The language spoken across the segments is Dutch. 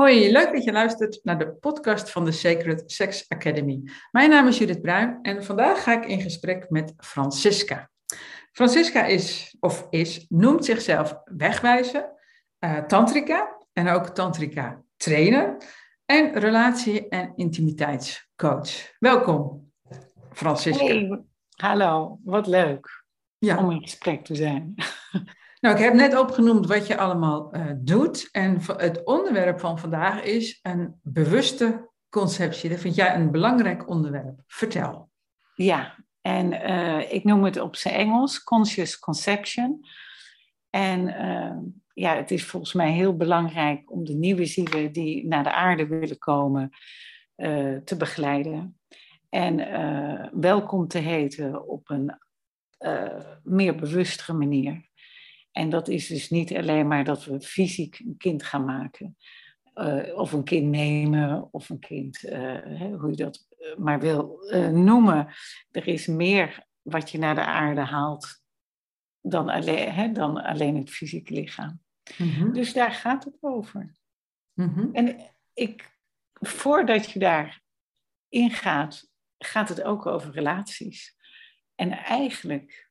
Hoi, leuk dat je luistert naar de podcast van de Sacred Sex Academy. Mijn naam is Judith Bruin en vandaag ga ik in gesprek met Francisca. Francisca is, of is, noemt zichzelf wegwijzer, uh, tantrica en ook tantrica trainer en relatie- en intimiteitscoach. Welkom, Francisca. Hey, hallo, wat leuk ja. om in gesprek te zijn. Nou, ik heb net opgenoemd wat je allemaal uh, doet. En het onderwerp van vandaag is een bewuste conceptie. Dat vind jij een belangrijk onderwerp. Vertel. Ja, en uh, ik noem het op zijn Engels conscious conception. En uh, ja, het is volgens mij heel belangrijk om de nieuwe zielen die naar de aarde willen komen te begeleiden. En welkom te heten op een meer bewustere manier. En dat is dus niet alleen maar dat we fysiek een kind gaan maken. Uh, of een kind nemen, of een kind, uh, hè, hoe je dat eh, maar wil uh, noemen. Er is meer wat je naar de aarde haalt dan alleen, hè, dan alleen het fysieke lichaam. Mm-hmm. Dus daar gaat het over. Mm-hmm. En ik, voordat je daar ingaat, gaat het ook over relaties. En eigenlijk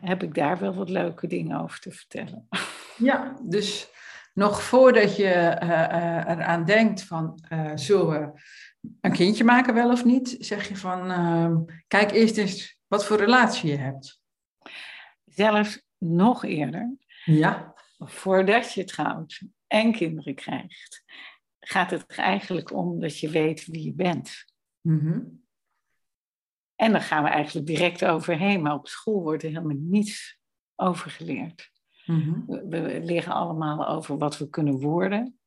heb ik daar wel wat leuke dingen over te vertellen. Ja, dus nog voordat je uh, uh, eraan denkt van zullen we een kindje maken wel of niet, zeg je van ehm, kijk eerst eens wat voor relatie je hebt. Zelfs nog eerder. Ja. Voordat je trouwt en kinderen krijgt, gaat het er eigenlijk om dat je weet wie je bent. Mm en dan gaan we eigenlijk direct overheen, maar op school wordt er helemaal niets over geleerd. Mm-hmm. we, leren allemaal over wat we kunnen worden.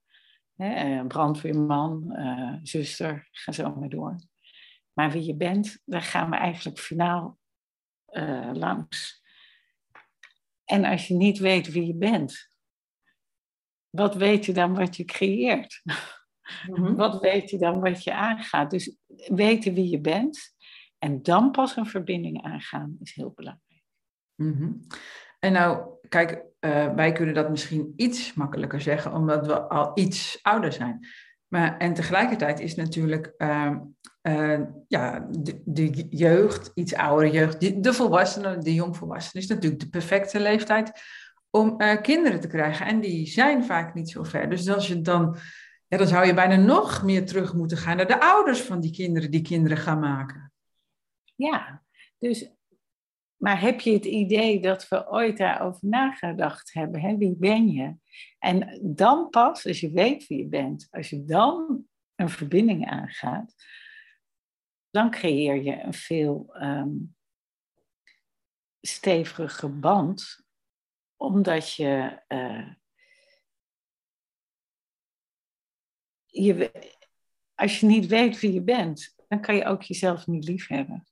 Hè, eh, brandweerman, uh, zuster, ga zo maar door. Maar wie je bent, daar gaan we eigenlijk finaal uh, langs. En als je niet weet wie je bent, wat weet je dan wat je creëert? Mm-hmm. Wat weet je dan wat je aangaat? Dus weten wie je bent en dan pas een verbinding aangaan is heel belangrijk. Mm En nou, kijk, uh, wij kunnen dat misschien iets makkelijker zeggen, omdat we al iets ouder zijn. Maar, en tegelijkertijd is natuurlijk uh, uh, ja, de, jeugd, iets oudere jeugd, de, volwassenen, de jongvolwassenen, is natuurlijk de perfecte leeftijd om uh, kinderen te krijgen. En die zijn vaak niet zo ver. Dus als je dan, ja, dan zou je bijna nog meer terug moeten gaan naar de ouders van die kinderen die kinderen gaan maken. Ja, dus, maar heb je het idee dat we ooit daarover nagedacht hebben? Hè? Wie ben je? En dan pas, als je weet wie je bent, als je dan een verbinding aangaat, dan creëer je een veel um, steviger band, omdat je, uh, je, als je niet weet wie je bent, dan kan je ook jezelf niet lief hebben.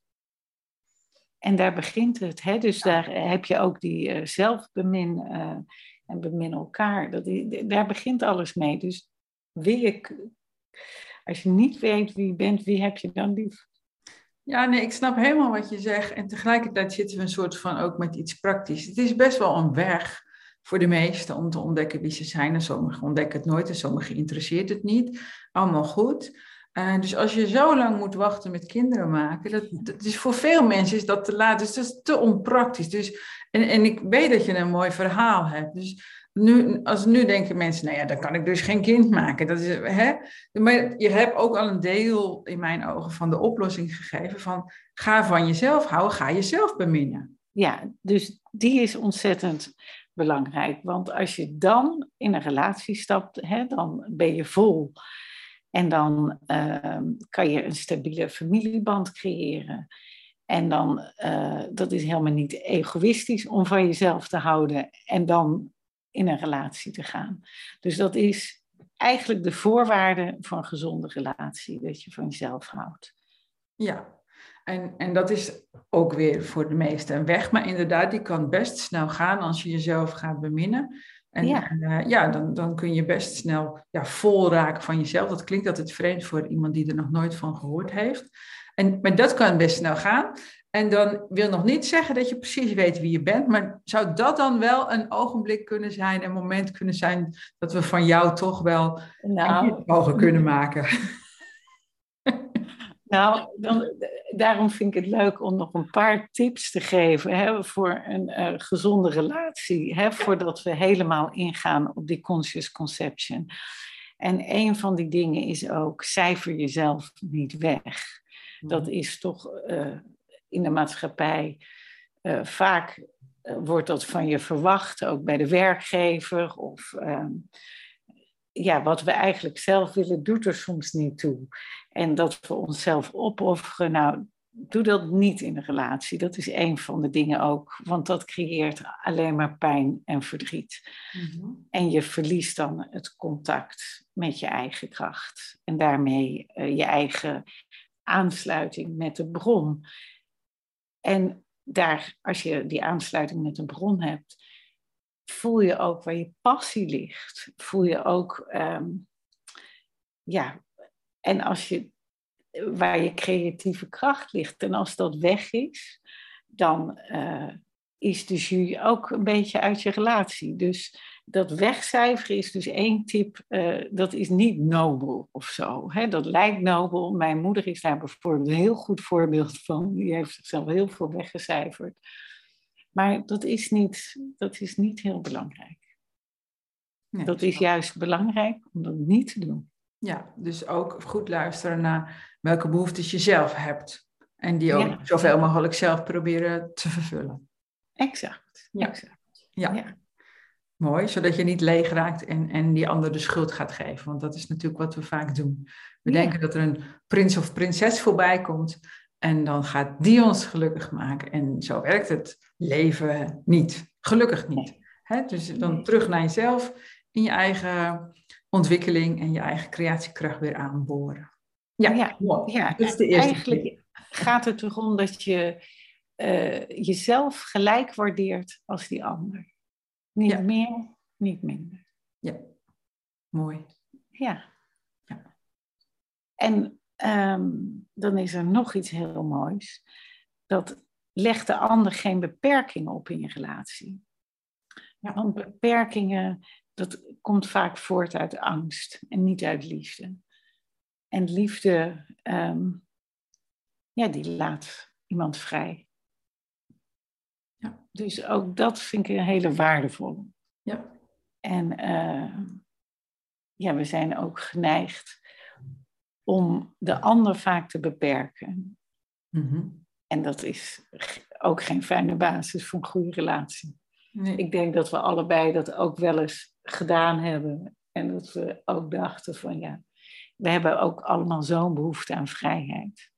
En daar begint het. Hè? Dus daar heb je ook die uh, zelfbemin uh, en bemin elkaar. Dat, daar begint alles mee. Dus wie als je niet weet wie je bent, wie heb je dan lief? Ja, nee, ik snap helemaal wat je zegt. En tegelijkertijd zitten we een soort van ook met iets praktisch. Het is best wel een weg voor de meesten om te ontdekken wie ze zijn. En sommigen ontdekken het nooit en sommigen interesseert het niet. Allemaal goed. Uh, dus als je zo lang moet wachten met kinderen maken, dat, dat, is voor veel mensen is dat te laat. Dus dat is te onpraktisch. Dus, en, en ik weet dat je een mooi verhaal hebt. Dus nu, als nu denken mensen, nou ja, dan kan ik dus geen kind maken. Dat is, hè? Maar je hebt ook al een deel in mijn ogen van de oplossing gegeven van ga van jezelf houden, ga jezelf beminnen. Ja, dus die is ontzettend belangrijk. Want als je dan in een relatie stapt, hè, dan ben je vol. En dan uh, kan je een stabiele familieband creëren. En dan, uh, dat is helemaal niet egoïstisch om van jezelf te houden en dan in een relatie te gaan. Dus dat is eigenlijk de voorwaarde voor een gezonde relatie, dat je van jezelf houdt. Ja, en, en dat is ook weer voor de meesten een weg, maar inderdaad, die kan best snel gaan als je jezelf gaat beminnen. En ja, uh, ja dan, dan kun je best snel ja, vol raken van jezelf. Dat klinkt altijd vreemd voor iemand die er nog nooit van gehoord heeft. En, maar dat kan best snel gaan. En dan wil nog niet zeggen dat je precies weet wie je bent, maar zou dat dan wel een ogenblik kunnen zijn, een moment kunnen zijn dat we van jou toch wel nou, mogen kunnen maken? Nou, dan, daarom vind ik het leuk om nog een paar tips te geven hè, voor een uh, gezonde relatie, hè, voordat we helemaal ingaan op die conscious conception. En een van die dingen is ook, cijfer jezelf niet weg. Dat mhm. is toch uh, in de maatschappij uh, vaak wordt dat van je verwacht, ook bij de werkgever of ehm, ja, wat we eigenlijk zelf willen, doet er soms niet toe. En dat we onszelf opofferen, nou, doe dat niet in een relatie. Dat is een van de dingen ook, want dat creëert alleen maar pijn en verdriet. Mhm. En je verliest dan het contact met je eigen kracht en daarmee uh, je eigen aansluiting met de bron. En daar, als je die aansluiting met de bron hebt, voel je ook waar je passie ligt. Voel je ook, um, ja, en als je, waar je creatieve kracht ligt. En als dat weg is, dan uh, is de jus ook een beetje uit je relatie. Dus dat wegcijferen is dus één tip, uh, dat is niet nobel of zo. Hè? Dat lijkt nobel. Mijn moeder is daar bijvoorbeeld een heel goed voorbeeld van. Die heeft zichzelf heel veel weggecijferd. Maar dat is niet, dat is niet heel belangrijk. dat is juist belangrijk om dat niet te doen. Ja, dus ook goed luisteren naar welke behoeftes je zelf hebt. En die ook zoveel mogelijk zelf proberen te vervullen. Exact. Ja. exact. Ja. ja. Mooi, zodat je niet leeg raakt en, en die ander de schuld gaat geven. Want dat is natuurlijk wat we vaak doen. We denken dat er een prins of prinses voorbij komt. En dan gaat die ons gelukkig maken. En zo werkt het leven niet. Gelukkig niet. dus dan terug naar jezelf, in je eigen ontwikkeling en je eigen creatiekracht weer aanboren. Ja, ja, ja. dat is de eerste. Eigenlijk gaat het erom dat je uh, jezelf gelijk waardeert als die ander. Niet meer, niet minder. Ja, mooi. Ja. ja. En um, dan is er nog iets heel moois. Dat legt de ander geen beperkingen op in je relatie. Ja. Want beperkingen, dat komt vaak voort uit angst en niet uit liefde. En liefde, um, ja, die laat iemand vrij. Ja. Dus ook dat vind ik een hele waardevolle. Ja. En uh, ja, we zijn ook geneigd om de ander vaak te beperken. Mhm. En dat is ook geen fijne basis voor een goede relatie. Nee. Ik denk dat we allebei dat ook wel eens gedaan hebben. En dat we ook dachten van ja, we hebben ook allemaal zo'n behoefte aan vrijheid.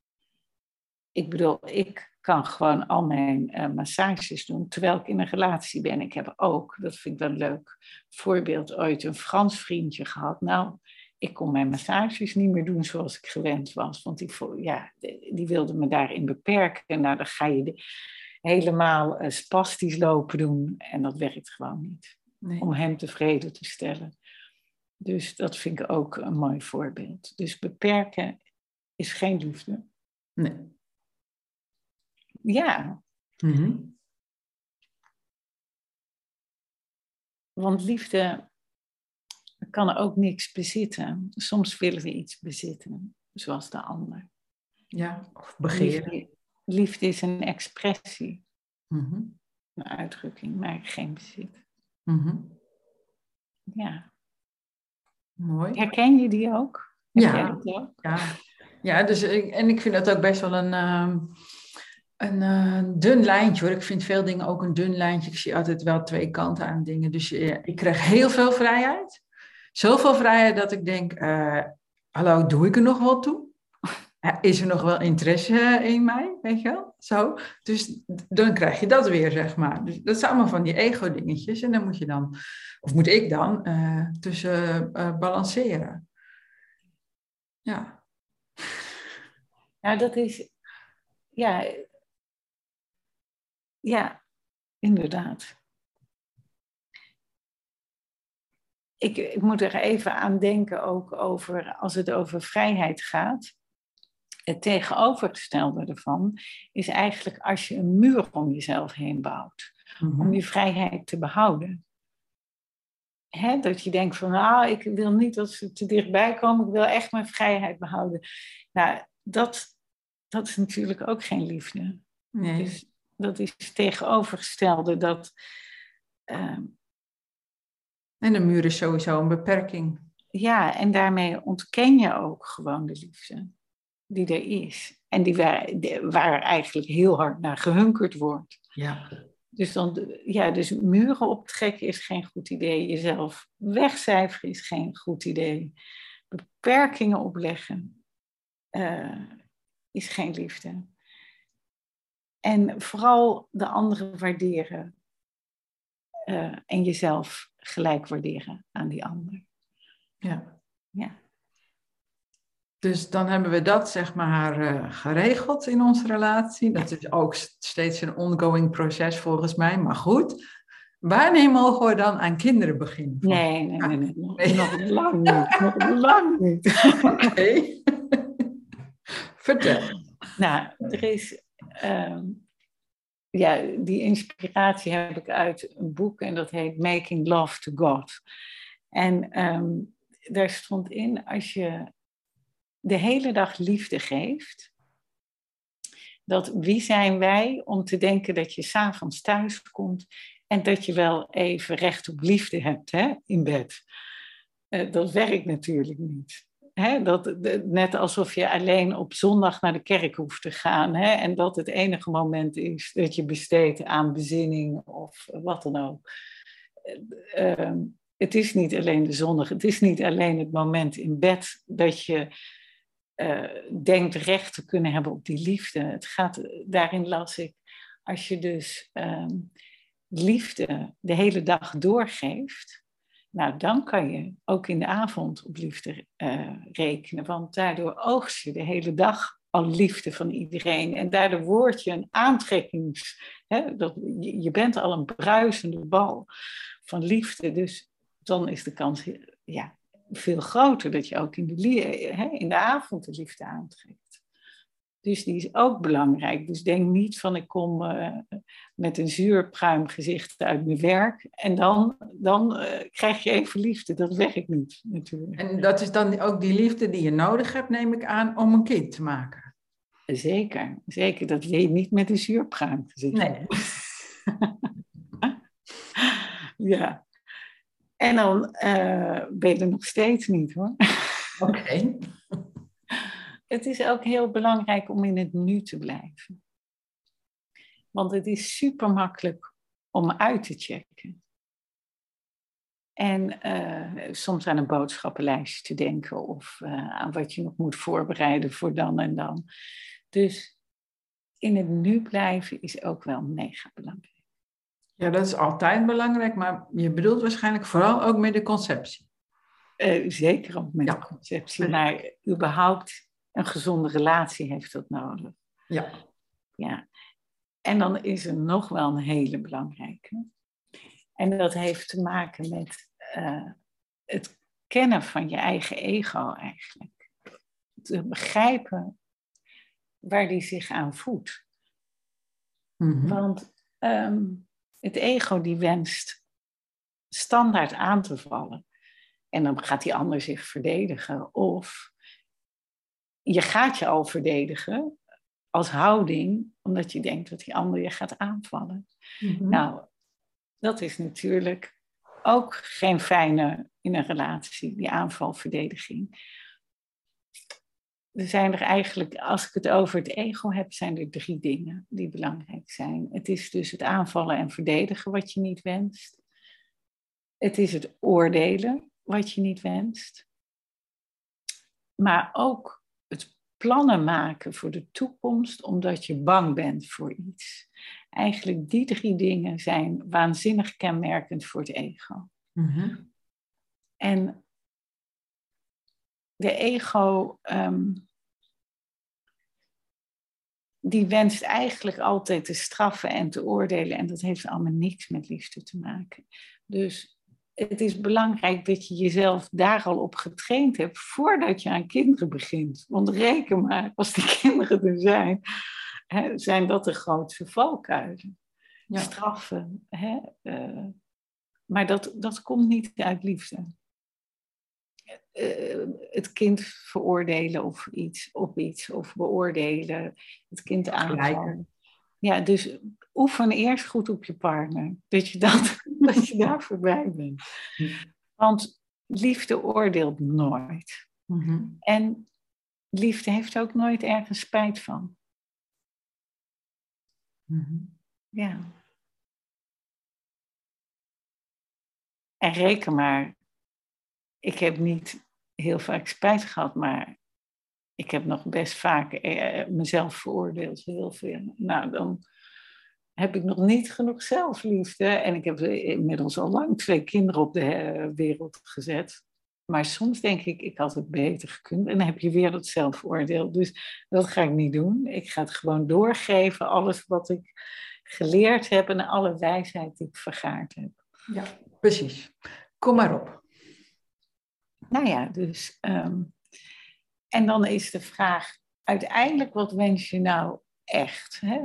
Ik bedoel, ik kan gewoon al mijn uh, massages doen terwijl ik in een relatie ben. Ik heb ook, dat vind ik wel leuk, voorbeeld ooit een Frans vriendje gehad. Nou, ik kon mijn massages niet meer doen zoals ik gewend was. Want die, ja, die wilde me daarin beperken. Nou, dan ga je helemaal uh, spastisch lopen doen. En dat werkt gewoon niet. Om hem tevreden te stellen. Dus dat vind ik ook een mooi voorbeeld. Dus beperken is geen liefde. Nee. Ja. Mhm. Want liefde kan ook niks bezitten. Soms willen we iets bezitten, zoals de ander. Ja, of begeren. Liefde, is een expressie. Mhm. Een uitdrukking, maar geen bezit. Mhm. Ja. Mooi. Herken je die ook? ja. ja. Ja, dus en ik vind dat ook best wel een, ehm, een uh, dun lijntje hoor. Ik vind veel dingen ook een dun lijntje. Ik zie altijd wel twee kanten aan dingen. Dus ik krijg heel veel vrijheid zoveel vrijheid dat ik denk, uh, hallo, doe ik er nog wel toe? Is er nog wel interesse in mij, weet je wel? Zo. Dus dan krijg je dat weer, zeg maar. Dus dat zijn allemaal van die ego-dingetjes. En dan moet je dan, of moet ik dan, uh, tussen balanceren. Ja. Ja, dat is, ja, ja, inderdaad. Ik, ik moet er even aan denken ook over, als het over vrijheid gaat. het tegenovergestelde ervan is eigenlijk als je een muur om jezelf heen bouwt, Mhm. om je vrijheid te behouden. Dat je denkt van, nou, ik wil niet dat ze te dichtbij komen, ik wil echt mijn vrijheid behouden. Nou, dat, dat is natuurlijk ook geen liefde. Nee. Dus dat is het tegenovergestelde. Dat, ehm, En de muur is sowieso een beperking. ja, en daarmee ontken je ook gewoon de liefde die er is. En die waar, eigenlijk heel hard naar gehunkerd wordt. Ja. Dus, dan, ja, dus muren optrekken is geen goed idee. Jezelf wegcijferen is geen goed idee. Beperkingen opleggen eh, is geen liefde. En vooral de anderen waarderen. Eh, en jezelf gelijk waarderen aan die ander. ja. Ja. Dus dan hebben we dat zeg maar eh, geregeld in onze relatie. Dat is ook st- steeds een ongoing proces volgens mij. Maar goed, wanneer mogen we dan aan kinderen beginnen? Nee, nee, nee, nee. Nog, Nee. nog lang niet. Nog lang niet. Oké. Vertel. Nou, er is. ehm, ja, die inspiratie heb ik uit een boek en dat heet Making Love to God. En ehm, daar stond in: als je de hele dag liefde geeft, dat wie zijn wij om te denken dat je s'avonds thuis komt en dat je wel even recht op liefde hebt hè, in bed. Eh, dat werkt natuurlijk niet. Dat, net alsof je alleen op zondag naar de kerk hoeft te gaan. En dat het enige moment is dat je besteedt aan bezinning of wat dan ook. Eh, ehm, het is niet alleen de zondag, het is niet alleen het moment in bed dat je eh, denkt recht te kunnen hebben op die liefde. Het gaat, daarin las ik, als je dus ehm, liefde de hele dag doorgeeft, nou, dan kan je ook in de avond op liefde eh, rekenen. Want daardoor oogst je de hele dag al liefde van iedereen. En daardoor word je een aantrekkings... Hè, dat, je, bent al een bruisende bal van liefde. Dus dan is de kans ja, veel groter dat je ook in de, hè, in de avond de liefde aantrekt. Dus die is ook belangrijk. Dus denk niet van ik kom eh, met een zuurpruim gezicht uit mijn werk en dan, dan eh, krijg je even liefde. Dat werkt niet natuurlijk. En dat is dan ook die liefde die je nodig hebt, neem ik aan, om een kind te maken. Zeker, zeker. Dat wil je niet met een zuurpruim gezicht. Nee. ja. En dan eh, ben je er nog steeds niet hoor. Oké. Het is ook heel belangrijk om in het nu te blijven. Want het is super makkelijk om uit te checken. En eh, soms aan een boodschappenlijstje te denken of eh, aan wat je nog moet voorbereiden voor dan en dan. Dus in het nu blijven is ook wel mega belangrijk. Ja, dat is altijd belangrijk, maar je bedoelt waarschijnlijk vooral ook met de conceptie. Eh, zeker ook met Ja. de conceptie, maar überhaupt een gezonde relatie heeft dat nodig. Ja. Ja. En dan is er nog wel een hele belangrijke. En dat heeft te maken met eh, het kennen van je eigen ego eigenlijk. Te begrijpen waar die zich aan voedt. Mhm. Want ehm, het ego die wenst standaard aan te vallen. En dan gaat die ander zich verdedigen. Of je gaat je al verdedigen als houding, omdat je denkt dat die ander je gaat aanvallen. Mhm. Nou, dat is natuurlijk ook geen fijne in een relatie, die aanvalverdediging. Er zijn er eigenlijk, als ik het over het ego heb, zijn er drie dingen die belangrijk zijn. Het is dus het aanvallen en verdedigen wat je niet wenst. Het is het oordelen wat je niet wenst. Maar ook plannen maken voor de toekomst omdat je bang bent voor iets. Eigenlijk die drie dingen zijn waanzinnig kenmerkend voor het ego. Mhm. En de ego, ehm, die wenst eigenlijk altijd te straffen en te oordelen. En dat heeft allemaal niks met liefde te maken. Dus het is belangrijk dat je jezelf daar al op getraind hebt voordat je aan kinderen begint. Want reken maar, als die kinderen er zijn, hè, zijn dat de grootste valkuilen. Ja. Straffen. Hè, uh, maar dat, dat komt niet uit liefde. Uh, het kind veroordelen of iets, op iets, of beoordelen, het kind aanvallen. Ja, dus oefen eerst goed op je partner. Dat je, dat, dat je daar voorbij bent. Want liefde oordeelt nooit. Mm En liefde heeft ook nooit ergens spijt van. Mm Ja. En reken maar, ik heb niet heel vaak spijt gehad, maar ik heb nog best vaak eh, mezelf veroordeeld, heel veel. Nou, dan heb ik nog niet genoeg zelfliefde. En ik heb inmiddels al lang twee kinderen op de eh, wereld gezet. Maar soms denk ik, ik had het beter gekund. En dan heb je weer dat zelfoordeel. Dus dat ga ik niet doen. Ik ga het gewoon doorgeven, alles wat ik geleerd heb en alle wijsheid die ik vergaard heb. Ja, precies. Kom maar op. Nou ja, dus. Ehm, en dan is de vraag, uiteindelijk, wat wens je nou echt? Hè?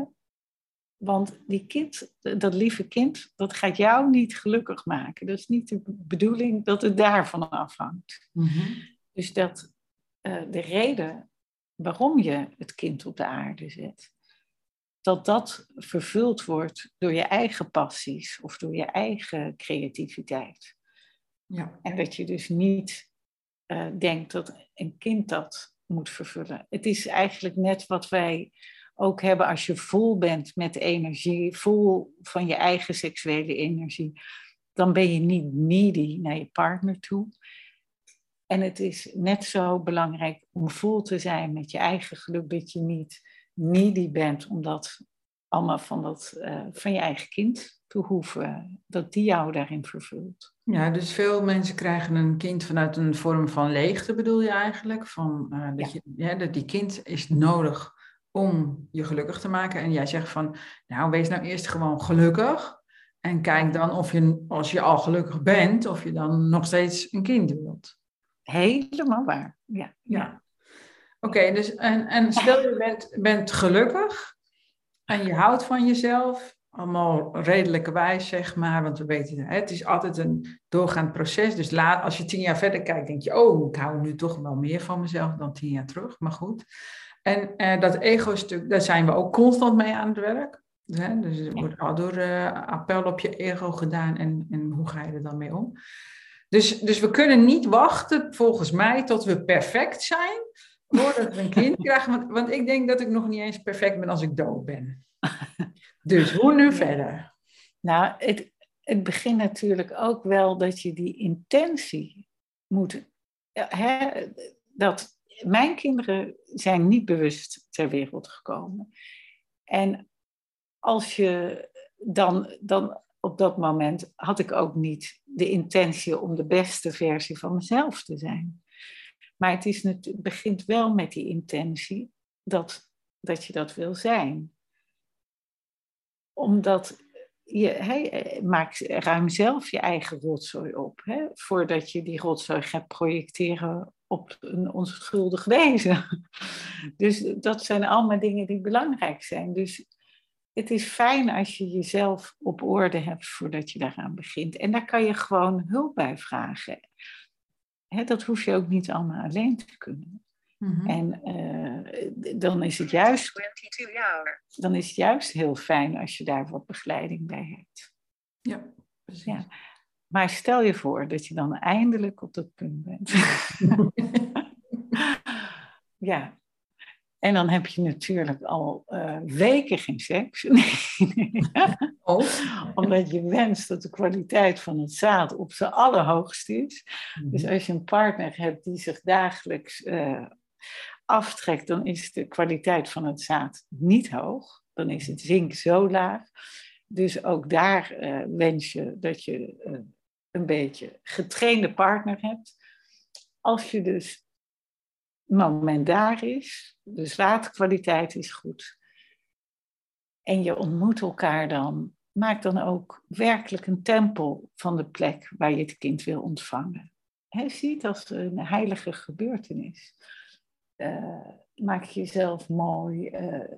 Want die kind, dat lieve kind, dat gaat jou niet gelukkig maken. Dat is niet de bedoeling dat het daarvan afhangt. Mm Dus dat uh, de reden waarom je het kind op de aarde zet, dat dat vervuld wordt door je eigen passies of door je eigen creativiteit. Ja. En dat je dus niet uh, denkt dat een kind dat moet vervullen. Het is eigenlijk net wat wij ook hebben als je vol bent met energie, vol van je eigen seksuele energie, dan ben je niet needy naar je partner toe. En het is net zo belangrijk om vol te zijn met je eigen geluk, dat je niet needy bent, omdat allemaal van, dat, uh, van je eigen kind te hoeven, dat die jou daarin vervult. Ja, dus veel mensen krijgen een kind vanuit een vorm van leegte, bedoel je eigenlijk? Van, uh, dat, je, ja, dat die kind is nodig om je gelukkig te maken. En jij zegt van, nou wees nou eerst gewoon gelukkig. En kijk dan of je, als je al gelukkig bent, of je dan nog steeds een kind wilt. Helemaal waar, ja. ja. Oké, dus en, en stel je bent, bent gelukkig en je houdt van jezelf, allemaal redelijke wijs, zeg maar, want we weten, het is altijd een doorgaand proces. Dus laat, als je tien jaar verder kijkt, denk je, oh, ik hou nu toch wel meer van mezelf dan tien jaar terug, maar goed. En uh, dat ego-stuk, daar zijn we ook constant mee aan het werk. Hè? Dus er wordt al door uh, appel op je ego gedaan en, en hoe ga je er dan mee om? Dus, dus we kunnen niet wachten, volgens mij, tot we perfect zijn voordat we een kind krijgen. Want, want ik denk dat ik nog niet eens perfect ben als ik dood ben. Dus hoe nu verder? Nou, het, het begint natuurlijk ook wel dat je die intentie moet. Hè, dat mijn kinderen zijn niet bewust ter wereld gekomen. En als je dan, dan op dat moment had ik ook niet de intentie om de beste versie van mezelf te zijn. Maar het, is, het begint wel met die intentie dat, dat je dat wil zijn. Omdat je ruim zelf je eigen rotzooi op. Voordat je die rotzooi gaat projecteren op een onschuldig wezen. Dus dat zijn allemaal dingen die belangrijk zijn. Dus het is fijn als je jezelf op orde hebt voordat je daaraan begint. En daar kan je gewoon hulp bij vragen. dat hoef je ook niet allemaal alleen te kunnen. Mhm. En uh, dan is het juist. Dan is het juist heel fijn als je daar wat begeleiding bij hebt. Ja, precies. Ja. Maar stel je voor dat je dan eindelijk op dat punt bent. ja. En dan heb je natuurlijk al uh, weken geen seks. oh. Omdat je wenst dat de kwaliteit van het zaad op zijn allerhoogst is. Mhm. Dus als je een partner hebt die zich dagelijks uh, aftrekt, dan is de kwaliteit van het zaad niet hoog. Dan is het zink zo laag. Dus ook daar uh, wens je dat je een beetje getrainde partner hebt. Als je dus moment daar is, de waterkwaliteit is goed. En je ontmoet elkaar dan maak dan ook werkelijk een tempel van de plek waar je het kind wil ontvangen. He, zie het als een heilige gebeurtenis. Uh, maak jezelf mooi. Uh,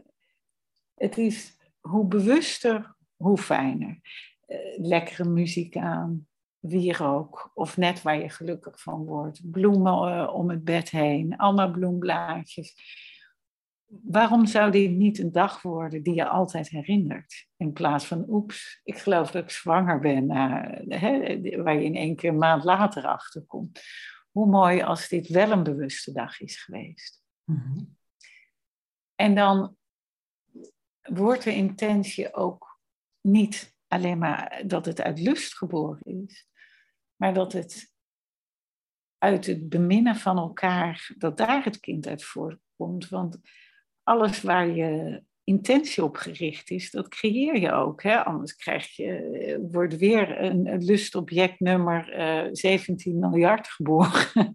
het is hoe bewuster, hoe fijner. Uh, lekkere muziek aan, wierook of net waar je gelukkig van wordt. Bloemen om het bed heen, allemaal bloemblaadjes waarom zou die niet een dag worden die je altijd herinnert? In plaats van, oeps, ik geloof dat ik zwanger ben, hè, waar je in één keer een maand later achter komt. Hoe mooi als dit wel een bewuste dag is geweest. Mhm. En dan wordt de intentie ook niet alleen maar dat het uit lust geboren is, maar dat het uit het beminnen van elkaar, dat daar het kind uit voortkomt. Want alles waar je intentie op gericht is, dat creëer je ook. Hè? Anders krijg je, wordt weer een, lustobject nummer uh, 17 miljard geboren.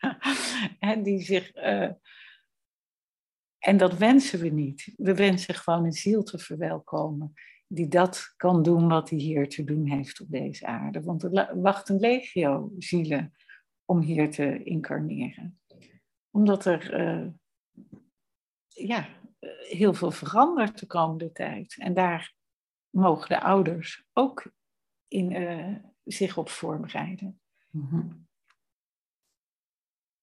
en die zich. Uh, en dat wensen we niet. We wensen gewoon een ziel te verwelkomen. Die dat kan doen wat hij hier te doen heeft op deze aarde. Want er wacht een legio zielen om hier te incarneren. Omdat er ja, heel veel verandert de komende tijd. En daar mogen de ouders ook in, uh, zich op voorbereiden. Mm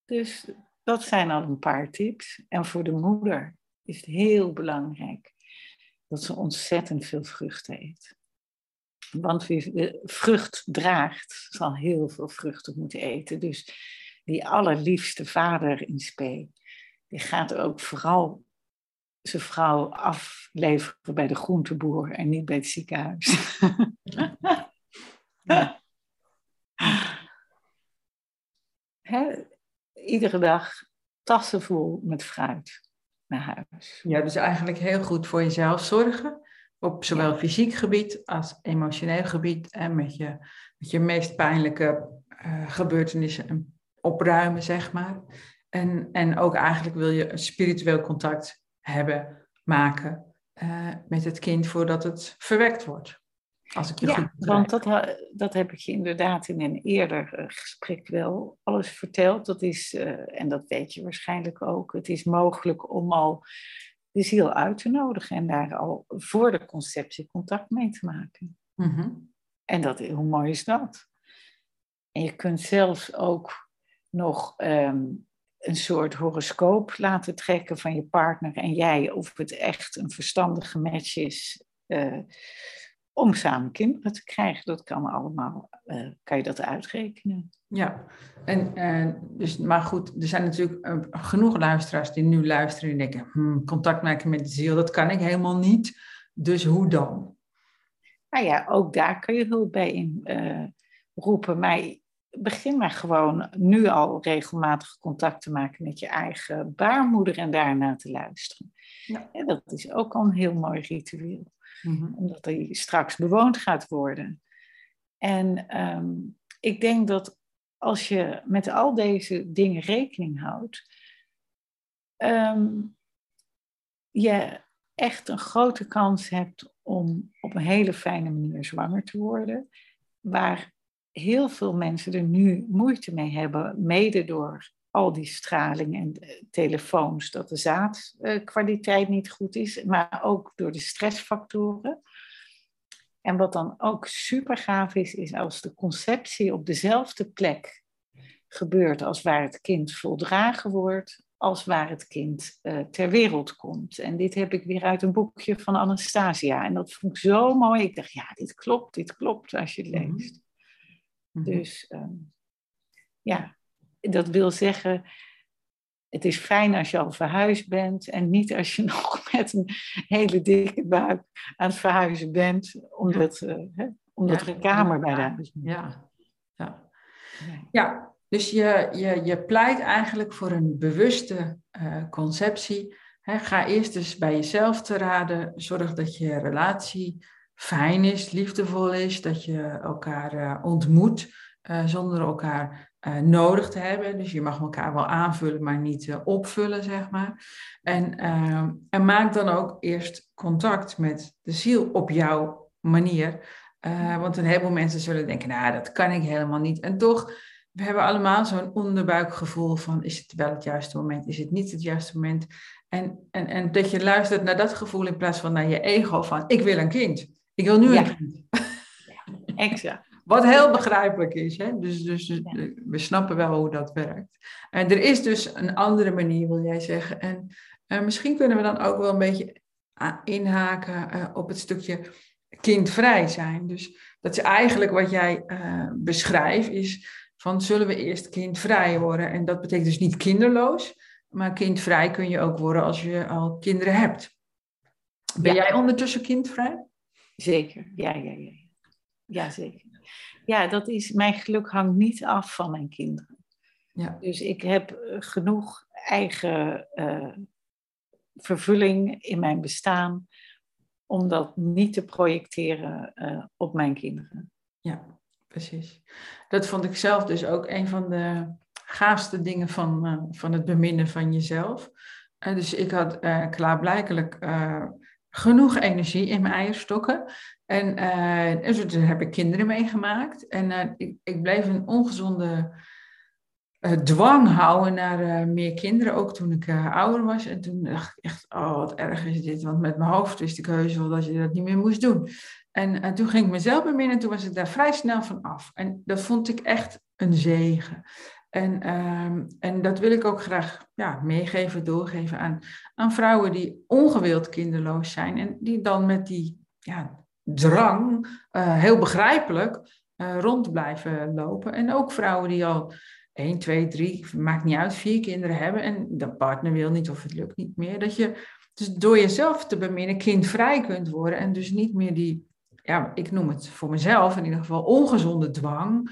Dus dat zijn al een paar tips. En voor de moeder is het heel belangrijk dat ze ontzettend veel vrucht eet. Want wie vrucht draagt, zal heel veel vruchten moeten eten. Dus die allerliefste vader in spe, die gaat ook vooral zijn vrouw afleveren bij de groenteboer en niet bij het ziekenhuis. iedere dag tassen vol met fruit naar huis. Ja, dus eigenlijk heel goed voor jezelf zorgen. Op zowel fysiek gebied als emotioneel gebied. En met je, met je meest pijnlijke uh, gebeurtenissen opruimen, zeg maar. En, en ook eigenlijk wil je een spiritueel contact hebben, maken uh, met het kind voordat het verwekt wordt. Als ik je ja, goed want dat, dat heb ik je inderdaad in een eerder eh, gesprek wel alles verteld. Dat is, uh, en dat weet je waarschijnlijk ook, het is mogelijk om al de ziel uit te nodigen en daar al voor de conceptie contact mee te maken. Mm -hmm. En dat, hoe mooi is dat? En je kunt zelfs ook nog um, een soort horoscoop laten trekken van je partner en jij, of het echt een verstandige match is uh, om samen kinderen te krijgen. Dat kan allemaal, uh, kan je dat uitrekenen. Ja, en, uh, dus, maar goed, er zijn natuurlijk genoeg luisteraars die nu luisteren en denken, hmm, contact maken met de ziel, dat kan ik helemaal niet. Dus hoe dan? Nou ja, ook daar kun je hulp bij in roepen. Maar begin maar gewoon nu al regelmatig contact te maken met je eigen baarmoeder en daarna te luisteren. Ja. En dat is ook al een heel mooi ritueel, mm-hmm. omdat hij straks bewoond gaat worden. En um, ik denk dat als je met al deze dingen rekening houdt, um, je echt een grote kans hebt om op een hele fijne manier zwanger te worden. Waar heel veel mensen er nu moeite mee hebben, mede door al die straling en eh, telefoons, dat de zaadkwaliteit niet goed is, maar ook door de stressfactoren. En wat dan ook super gaaf is, is als de conceptie op dezelfde plek gebeurt als waar het kind voldragen wordt, als waar het kind uh, ter wereld komt. En dit heb ik weer uit een boekje van Anastasia. En dat vond ik zo mooi. Ik dacht, ja, dit klopt, dit klopt als je het mhm. Mhm. Dus um, ja, dat wil zeggen, het is fijn als je al verhuisd bent en niet als je nog met een hele dikke buik aan het verhuizen bent, omdat, uh, hè, omdat er een kamer bij de huis Ja. Ja. ja, dus je, je, je pleit eigenlijk voor een bewuste uh, conceptie. ga eerst eens bij jezelf te raden. Zorg dat je relatie fijn is, liefdevol is, dat je elkaar uh, ontmoet uh, zonder elkaar uh, nodig te hebben. Dus je mag elkaar wel aanvullen, maar niet opvullen, zeg maar. En, en maak dan ook eerst contact met de ziel op jouw manier. Want een heleboel mensen zullen denken, nou, dat kan ik helemaal niet. En toch, we hebben allemaal zo'n onderbuikgevoel van, is het wel het juiste moment? Is het niet het juiste moment? En, en, en dat je luistert naar dat gevoel in plaats van naar je ego van, ik wil een kind. Ik wil nu een kind. Ja, exact. Wat heel begrijpelijk is. Hè? Dus, dus we snappen wel hoe dat werkt. En er is dus een andere manier, wil jij zeggen. En uh, misschien kunnen we dan ook wel een beetje inhaken uh, op het stukje kindvrij zijn. Dus dat is eigenlijk wat jij uh, beschrijft, is van zullen we eerst kindvrij worden? En dat betekent dus niet kinderloos, maar kindvrij kun je ook worden als je al kinderen hebt. Ben jij ondertussen kindvrij? Zeker, ja, ja, ja. Ja, zeker. Ja, dat is, mijn geluk hangt niet af van mijn kinderen. Ja. Dus ik heb eh, genoeg eigen uh, vervulling in mijn bestaan om dat niet te projecteren uh, op mijn kinderen. Ja, precies. Dat vond ik zelf dus ook een van de gaafste dingen van, uh, van het beminnen van jezelf. Dus ik had klaarblijkelijk genoeg energie in mijn eierstokken. En, en dus daar heb ik kinderen meegemaakt. En ik, ik bleef een ongezonde uh, dwang houden naar uh, meer kinderen, ook toen ik uh, ouder was. En toen dacht ik echt, oh wat erg is dit, want met mijn hoofd wist ik heus wel dat je dat niet meer moest doen. En toen ging ik mezelf beminnen en toen was ik daar vrij snel van af. En dat vond ik echt een zegen. En, ehm, en dat wil ik ook graag ja, meegeven, doorgeven aan, aan vrouwen die ongewild kinderloos zijn. En die dan met die ja, drang, heel begrijpelijk, rond blijven lopen. En ook vrouwen die al 1, 2, 3, maakt niet uit, vier kinderen hebben en de partner wil niet of het lukt niet meer. Dat je dus door jezelf te beminnen kindvrij kunt worden en dus niet meer die, ja, ik noem het voor mezelf in ieder geval ongezonde dwang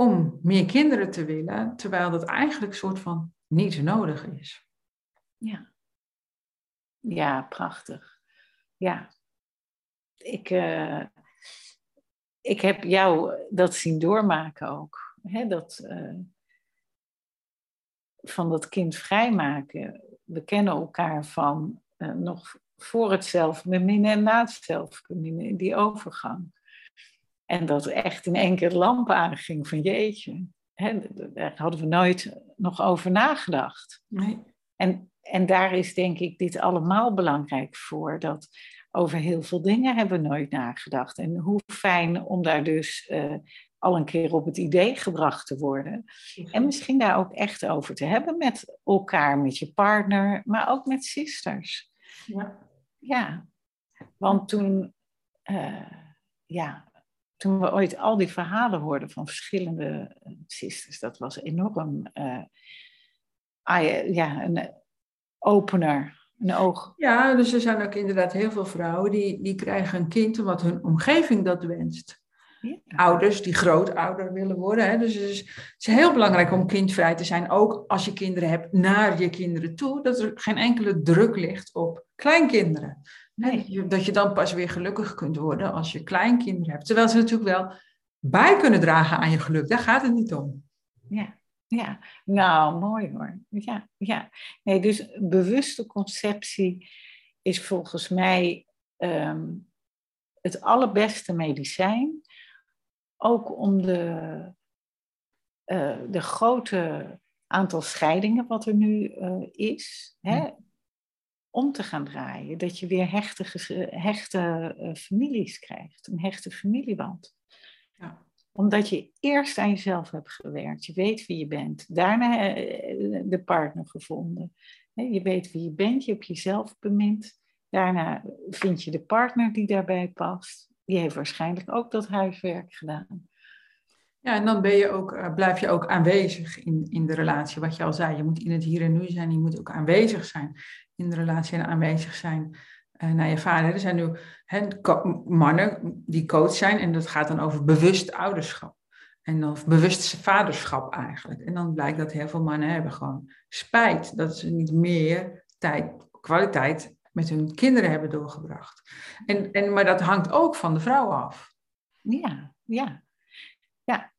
om meer kinderen te willen, terwijl dat eigenlijk een soort van niet nodig is. Ja. Ja, prachtig. Ja. Ik, uh, ik heb jou dat zien doormaken ook. Hè, dat, uh, van dat kind vrijmaken. We kennen elkaar van uh, nog voor het zelfbeminnen en na het zelfbeminnen, die overgang. En dat echt in één keer de lamp aanging van jeetje. Hè, daar hadden we nooit nog over nagedacht. Nee. En, en daar is denk ik dit allemaal belangrijk voor. Dat over heel veel dingen hebben we nooit nagedacht. En hoe fijn om daar dus uh, al een keer op het idee gebracht te worden. En misschien daar ook echt over te hebben met elkaar, met je partner, maar ook met sisters. Ja. Ja, want toen, uh, ja, toen we ooit al die verhalen hoorden van verschillende eh, sisters, dat was enorm, uh, ja, een opener. Een oog. Ja, dus er zijn ook inderdaad heel veel vrouwen die, die krijgen een kind omdat hun omgeving dat wenst. Ouders die grootouder willen worden. Hè. Dus het is, het is, heel belangrijk om kindvrij te zijn, ook als je kinderen hebt, naar je kinderen toe. Dat er geen enkele druk ligt op kleinkinderen. Nee. Dat je dan pas weer gelukkig kunt worden als je kleinkinderen hebt. Terwijl ze natuurlijk wel bij kunnen dragen aan je geluk. Daar gaat het niet om. Ja, ja. nou mooi hoor. Ja, ja. Nee, dus bewuste conceptie is volgens mij um, het allerbeste medicijn ook om de, uh, de grote aantal scheidingen wat er nu uh, is, hè, om te gaan draaien. Dat je weer hechte, hechte uh, families krijgt, een hechte familieband. Ja. Omdat je eerst aan jezelf hebt gewerkt, je weet wie je bent, daarna de partner gevonden. Je weet wie je bent, je hebt jezelf bemind. Daarna vind je de partner die daarbij past die heeft waarschijnlijk ook dat huiswerk gedaan. Ja, en dan ben je ook, blijf je ook aanwezig in, in de relatie. Wat je al zei, je moet in het hier en nu zijn. Je moet ook aanwezig zijn in de relatie en aanwezig zijn uh, naar je vader. Er zijn nu he, mannen die coach zijn en dat gaat dan over bewust ouderschap. En of bewust vaderschap eigenlijk. En dan blijkt dat heel veel mannen hebben gewoon spijt dat ze niet meer tijd, kwaliteit met hun kinderen hebben doorgebracht. En, en, maar dat hangt ook van de vrouw af. Ja, ja. ja.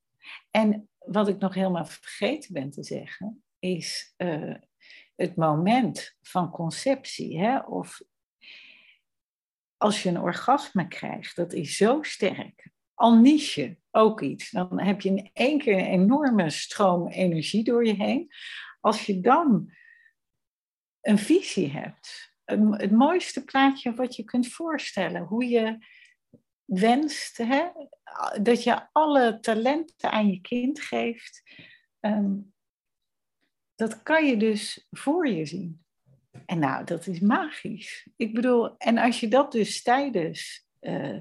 En wat ik nog helemaal vergeten ben te zeggen, is uh, het moment van conceptie. Hè? Of als je een orgasme krijgt, dat is zo sterk. Al niche ook iets. Dan heb je in één keer een enorme stroom energie door je heen. Als je dan een visie hebt, het mooiste plaatje wat je kunt voorstellen, hoe je wenst hè, dat je alle talenten aan je kind geeft, ehm, dat kan je dus voor je zien. En nou, dat is magisch. Ik bedoel, en als je dat dus tijdens uh,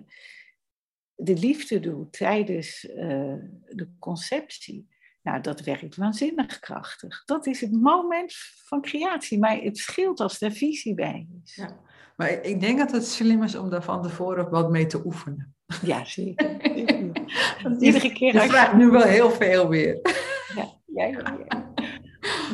de liefde doet, tijdens uh, de conceptie, nou, dat werkt waanzinnig krachtig. Dat is het moment van creatie. Maar het scheelt als er visie bij is. Ja, maar ik denk dat het slim is om daar van tevoren wat mee te oefenen. Ja, zeker. iedere keer. Je vraagt nu wel heel veel weer. Ja, ja, ja.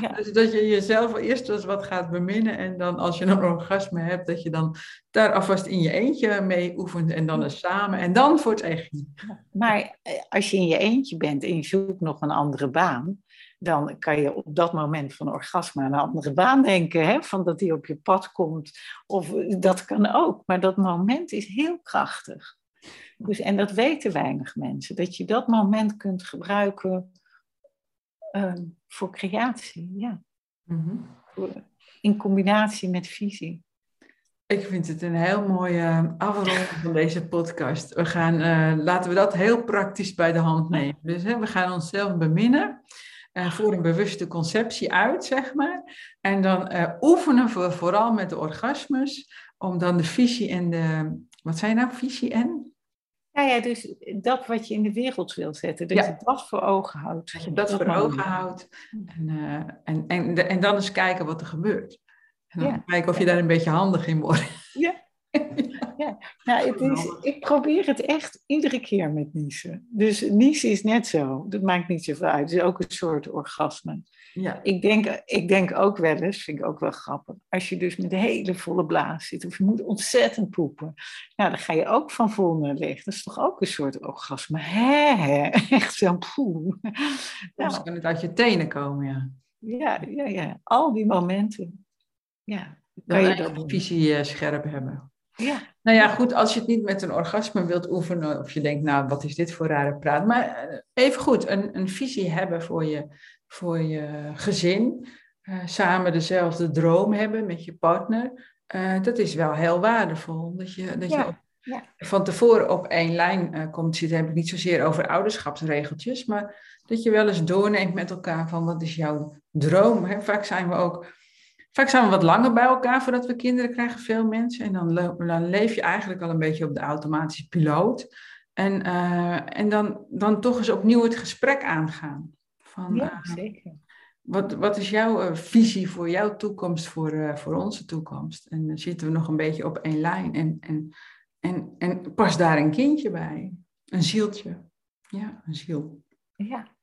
Ja. Dus dat je jezelf eerst eens wat gaat beminnen en dan als je een orgasme hebt, dat je dan daar alvast in je eentje mee oefent en dan eens samen en dan voor het echt. Maar eh, als je in je eentje bent en je zoekt nog een andere baan, dan kan je op dat moment van orgasme aan een andere baan denken, hè? van dat die op je pad komt. Of eh, dat kan ook, maar dat moment is heel krachtig. Dus, en dat weten weinig mensen, dat je dat moment kunt gebruiken Ehm, voor creatie, ja. Mhm. In combinatie met visie. Ik vind het een heel mooie afronding van deze podcast. We gaan, uh, laten we dat heel praktisch bij de hand nemen. Dus hè, we gaan onszelf beminnen. Uh, voor een bewuste conceptie uit, zeg maar. En dan uh, oefenen we vooral met de orgasmes, om dan de visie en de, wat zijn nou, visie en? Ja, ja, dus dat wat je in de wereld wil zetten, dat je dat voor ogen houdt. Dat je dat, voor ogen houdt. En, uh, en, en, en dan eens kijken wat er gebeurt. En dan kijken of je daar een beetje handig in wordt. Ja, ja. Nou, het is, ik probeer het echt iedere keer met niezen. Dus niezen is net zo. Dat maakt niet zoveel uit. Het is ook een soort orgasme. Ja. Ik, denk, ik denk ook wel eens, vind ik ook wel grappig, als je dus met een hele volle blaas zit of je moet ontzettend poepen, nou, dan ga je ook van vol naar leeg. Dat is toch ook een soort orgasme? Hè, hè? Echt zo'n poe. Nou, kan het uit je tenen komen, ja. Ja, ja, ja. Al die momenten. Ja, kan je dat visie uh, scherp hebben. Ja. Nou ja, goed, als je het niet met een orgasme wilt oefenen, of je denkt, nou, wat is dit voor rare praat. Maar eh, even goed, een, een visie hebben voor je, voor je gezin, uh, samen dezelfde droom hebben met je partner, uh, dat is wel heel waardevol. Dat je, dat je ja. van tevoren op één lijn komt zitten, heb ik niet zozeer over ouderschapsregeltjes, maar dat je wel eens doorneemt met elkaar van wat is jouw droom. Hè? Vaak zijn we ook Vaak zijn we wat langer bij elkaar voordat we kinderen krijgen, veel mensen. En dan, dan leef je eigenlijk al een beetje op de automatische piloot. En, uh, en dan, dan toch eens opnieuw het gesprek aangaan. Van, ja, uh, zeker. Wat, wat is jouw uh, visie voor jouw toekomst, voor, voor onze toekomst? En dan zitten we nog een beetje op één lijn. En, en, en, en pas daar een kindje bij. Een zieltje. Ja, een ziel. Ja.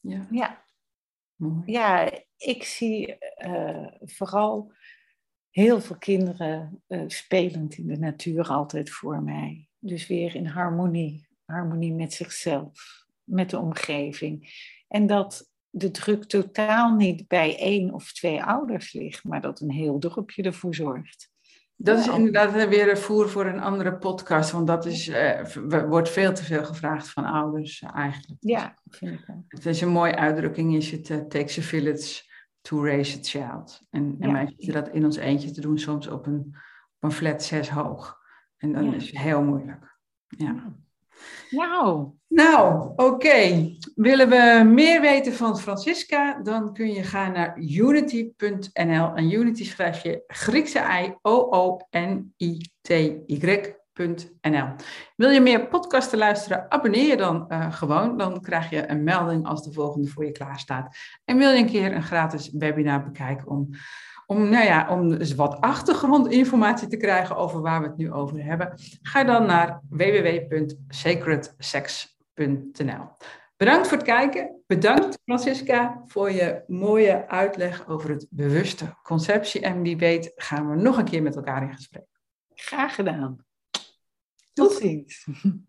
Ja. Ja. Mooi. Ja, ik zie uh, vooral heel veel kinderen uh, spelend in de natuur altijd voor mij. Dus weer in harmonie, harmonie met zichzelf, met de omgeving. En dat de druk totaal niet bij één of twee ouders ligt, maar dat een heel dorpje ervoor zorgt. Dat is inderdaad weer een voer voor een andere podcast, want dat is, uh, wordt veel te veel gevraagd van ouders eigenlijk. Ja, vind ik ook. Het is een mooie uitdrukking, is het uh, takes a village to raise a child. En, en wij zitten dat in ons eentje te doen, soms op een, op een flat zes hoog. En dan is het heel moeilijk. Ja. Nou. Nou, oké. Willen we meer weten van Francisca, dan kun je gaan naar unity.nl. En Unity schrijf je Griekse I, O-O-N-I-T-Y. Wil je meer podcasten luisteren? Abonneer je dan uh, gewoon. Dan krijg je een melding als de volgende voor je klaar staat. En wil je een keer een gratis webinar bekijken om, om, nou ja, om dus wat achtergrondinformatie te krijgen over waar we het nu over hebben? Ga dan naar www.sacredsex.nl. Bedankt voor het kijken. Bedankt Francisca voor je mooie uitleg over het bewuste conceptie. En wie weet gaan we nog een keer met elkaar in gesprek. Graag gedaan. Tot ziens.